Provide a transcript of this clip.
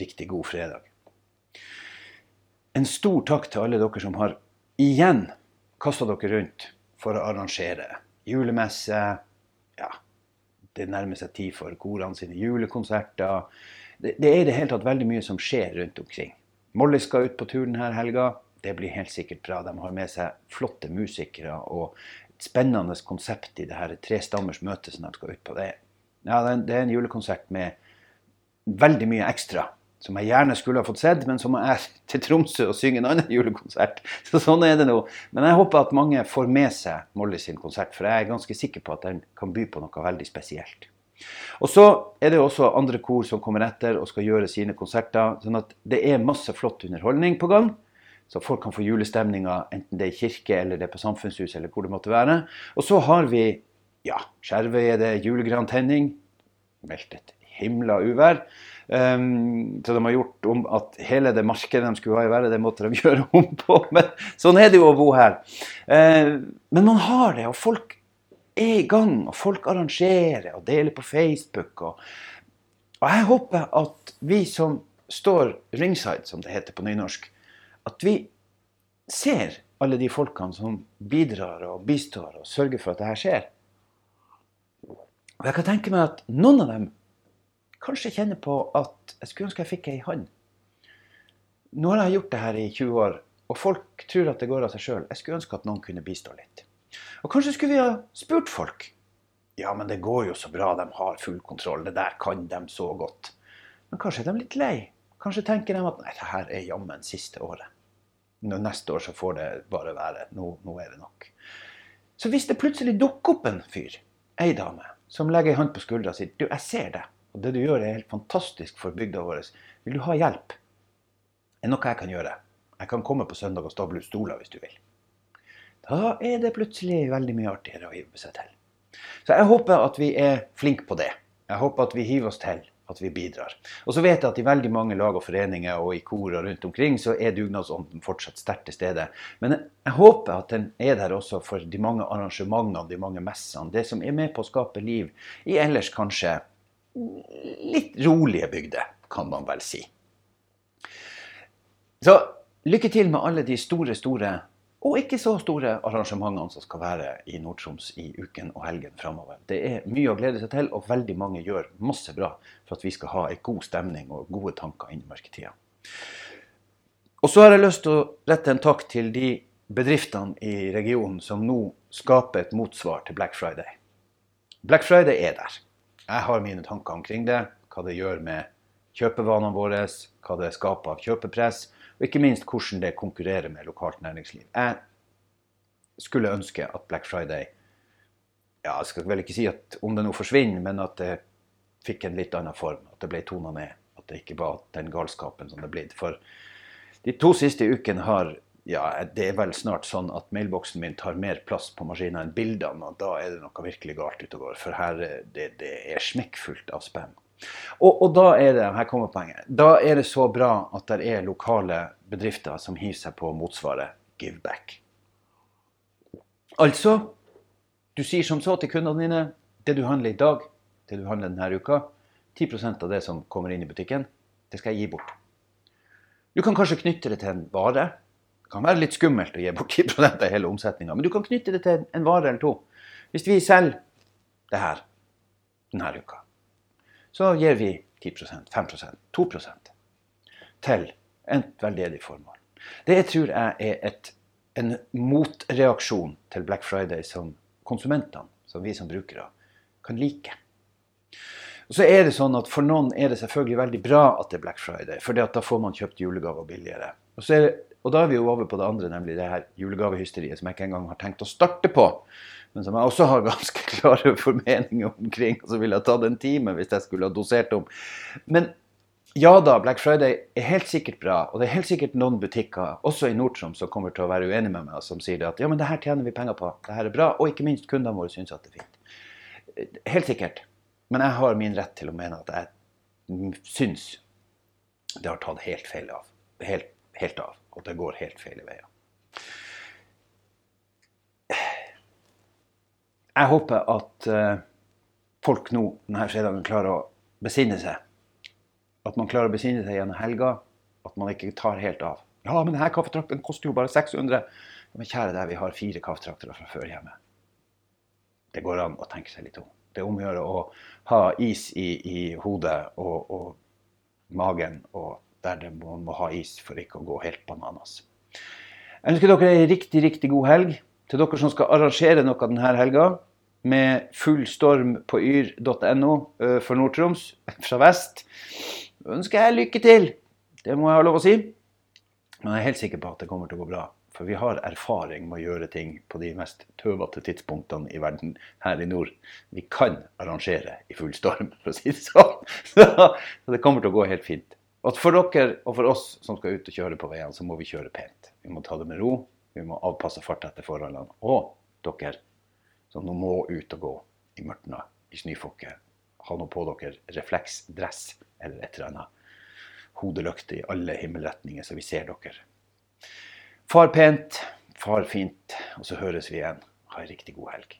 Riktig god fredag. En stor takk til alle dere som har igjen kasta dere rundt for å arrangere julemesse. Ja, det nærmer seg tid for korene sine julekonserter. Det, det er i det hele tatt veldig mye som skjer rundt omkring. Molly skal ut på tur denne helga. Det blir helt sikkert bra. De har med seg flotte musikere og et spennende konsept i det her tre stammers møte som de skal ut på. Det, ja, det er en julekonsert med veldig mye ekstra som jeg gjerne skulle ha fått sett, men som er til Tromsø og synge en annen julekonsert. Så sånn er det nå. Men jeg håper at mange får med seg Molly sin konsert, for jeg er ganske sikker på at den kan by på noe veldig spesielt. Og så er det også andre kor som kommer etter og skal gjøre sine konserter. sånn at det er masse flott underholdning på gang. Så folk kan få julestemninga, enten det er i kirke eller det er på samfunnshus eller hvor det måtte være. Og så har vi ja, Skjervøy er det julegrantenning. Meldt et himla uvær. Um, så de har gjort om at hele det markedet de skulle ha i været, det måtte de gjøre om på. Men sånn er det jo å bo her. Uh, men man har det, og folk er i gang. Og folk arrangerer og deler på Facebook. Og, og jeg håper at vi som står ringside, som det heter på nynorsk, at vi ser alle de folkene som bidrar og bistår og sørger for at det her skjer. Og jeg kan tenke meg at noen av dem kanskje kjenner på at jeg skulle ønske jeg fikk ei hånd. Nå har jeg gjort det her i 20 år, og folk tror at det går av seg sjøl. Jeg skulle ønske at noen kunne bistå litt. Og kanskje skulle vi ha spurt folk. Ja, men det går jo så bra, de har full kontroll. Det der kan de så godt. Men kanskje er de litt lei. Kanskje tenker de at nei, det her er jammen siste året. Nå, neste år så får det bare være. Nå, nå er det nok. Så hvis det plutselig dukker opp en fyr, ei dame, som legger ei hånd på skuldra og sier du, jeg ser det. Og det du gjør, er helt fantastisk for bygda vår. Vil du ha hjelp? Det er noe jeg kan gjøre. Jeg kan komme på søndag og stable ut stoler hvis du vil. Da er det plutselig veldig mye artigere å hive seg til. Så jeg håper at vi er flinke på det. Jeg håper at vi hiver oss til, at vi bidrar. Og så vet jeg at i veldig mange lag og foreninger og i kor og rundt omkring, så er dugnadsånden fortsatt sterkt til stede. Men jeg håper at den er der også for de mange arrangementene, de mange messene. Det som er med på å skape liv i ellers kanskje litt rolige bygder, kan man vel si. Så lykke til med alle de store, store og ikke så store arrangementene som skal være i Nord-Troms i uken og helgen framover. Det er mye å glede seg til, og veldig mange gjør masse bra for at vi skal ha en god stemning og gode tanker inn i mørketida. Og så har jeg lyst til å rette en takk til de bedriftene i regionen som nå skaper et motsvar til Black Friday. Black Friday er der. Jeg har mine tanker omkring det. Hva det gjør med kjøpevanene våre, hva det skaper av kjøpepress, og ikke minst hvordan det konkurrerer med lokalt næringsliv. Jeg skulle ønske at Black Friday ja, Jeg skal vel ikke si at om det nå forsvinner, men at det fikk en litt annen form. At det ble tona ned. At det ikke var den galskapen som det er blitt. For de to siste ukene har ja, det er vel snart sånn at mailboksen min tar mer plass på maskinen enn bildene, og da er det noe virkelig galt ute og går. For her det, det er smekkfullt av spam. Og, og, da er det her kommer poenget, da er det så bra at det er lokale bedrifter som hiver seg på motsvaret give back. Altså, du sier som så til kundene dine det du handler i dag, det du handler denne uka, 10% av det som kommer inn i butikken, det skal jeg gi bort. Du kan kanskje knytte det til en vare det kan være litt skummelt å gi bort 10 av hele omsetninga, men du kan knytte det til en vare eller to. Hvis vi selger det her denne uka, så gir vi 10% 5% 2% til et veldedig formål. Det tror jeg er et, en motreaksjon til Black Friday som konsumentene, som vi som brukere, kan like. Og så er det sånn at For noen er det selvfølgelig veldig bra at det er Black Friday, for da får man kjøpt julegaver billigere. Og så er det og da er vi jo over på det andre, nemlig det her julegavehysteriet som jeg ikke engang har tenkt å starte på. men som jeg også har ganske klare formeninger omkring. Og så ville jeg tatt en time hvis jeg skulle ha dosert om. Men ja da, Black Friday er helt sikkert bra. Og det er helt sikkert noen butikker, også i Nord-Troms, som kommer til å være uenige med meg, som sier at ja, men det her tjener vi penger på. Det her er bra. Og ikke minst kundene våre syns at det er fint. Helt sikkert. Men jeg har min rett til å mene at jeg syns det har tatt helt feil av. Helt, helt av. Og det går helt feil veier. Jeg håper at uh, folk nå denne fredagen klarer å besinne seg. At man klarer å besinne seg gjennom helga. At man ikke tar helt av. Ja, men denne kaffetrakten koster jo bare 600. Men kjære deg, vi har fire kaffetraktere fra før hjemme. Det går an å tenke seg litt om. Det er om å gjøre å ha is i, i hodet og, og, magen, og der det må, må ha is for ikke å gå helt bananas. Jeg ønsker dere ei riktig, riktig god helg. Til dere som skal arrangere noe denne helga, med full storm på yr.no for Nord-Troms fra vest, ønsker jeg lykke til. Det må jeg ha lov å si. Men jeg er helt sikker på at det kommer til å gå bra. For vi har erfaring med å gjøre ting på de mest tøvete tidspunktene i verden her i nord. Vi kan arrangere i full storm, for å si det sånn. Så det kommer til å gå helt fint. Og for dere og for oss som skal ut og kjøre på veiene, så må vi kjøre pent. Vi må ta det med ro. Vi må avpasse farta etter forholdene. Og dere som nå må ut og gå i mørtna, i snøfokket, ha nå på dere refleksdress eller et eller annet. Hodelykt i alle himmelretninger, så vi ser dere. Far pent, far fint, og så høres vi igjen. Ha ei riktig god helg.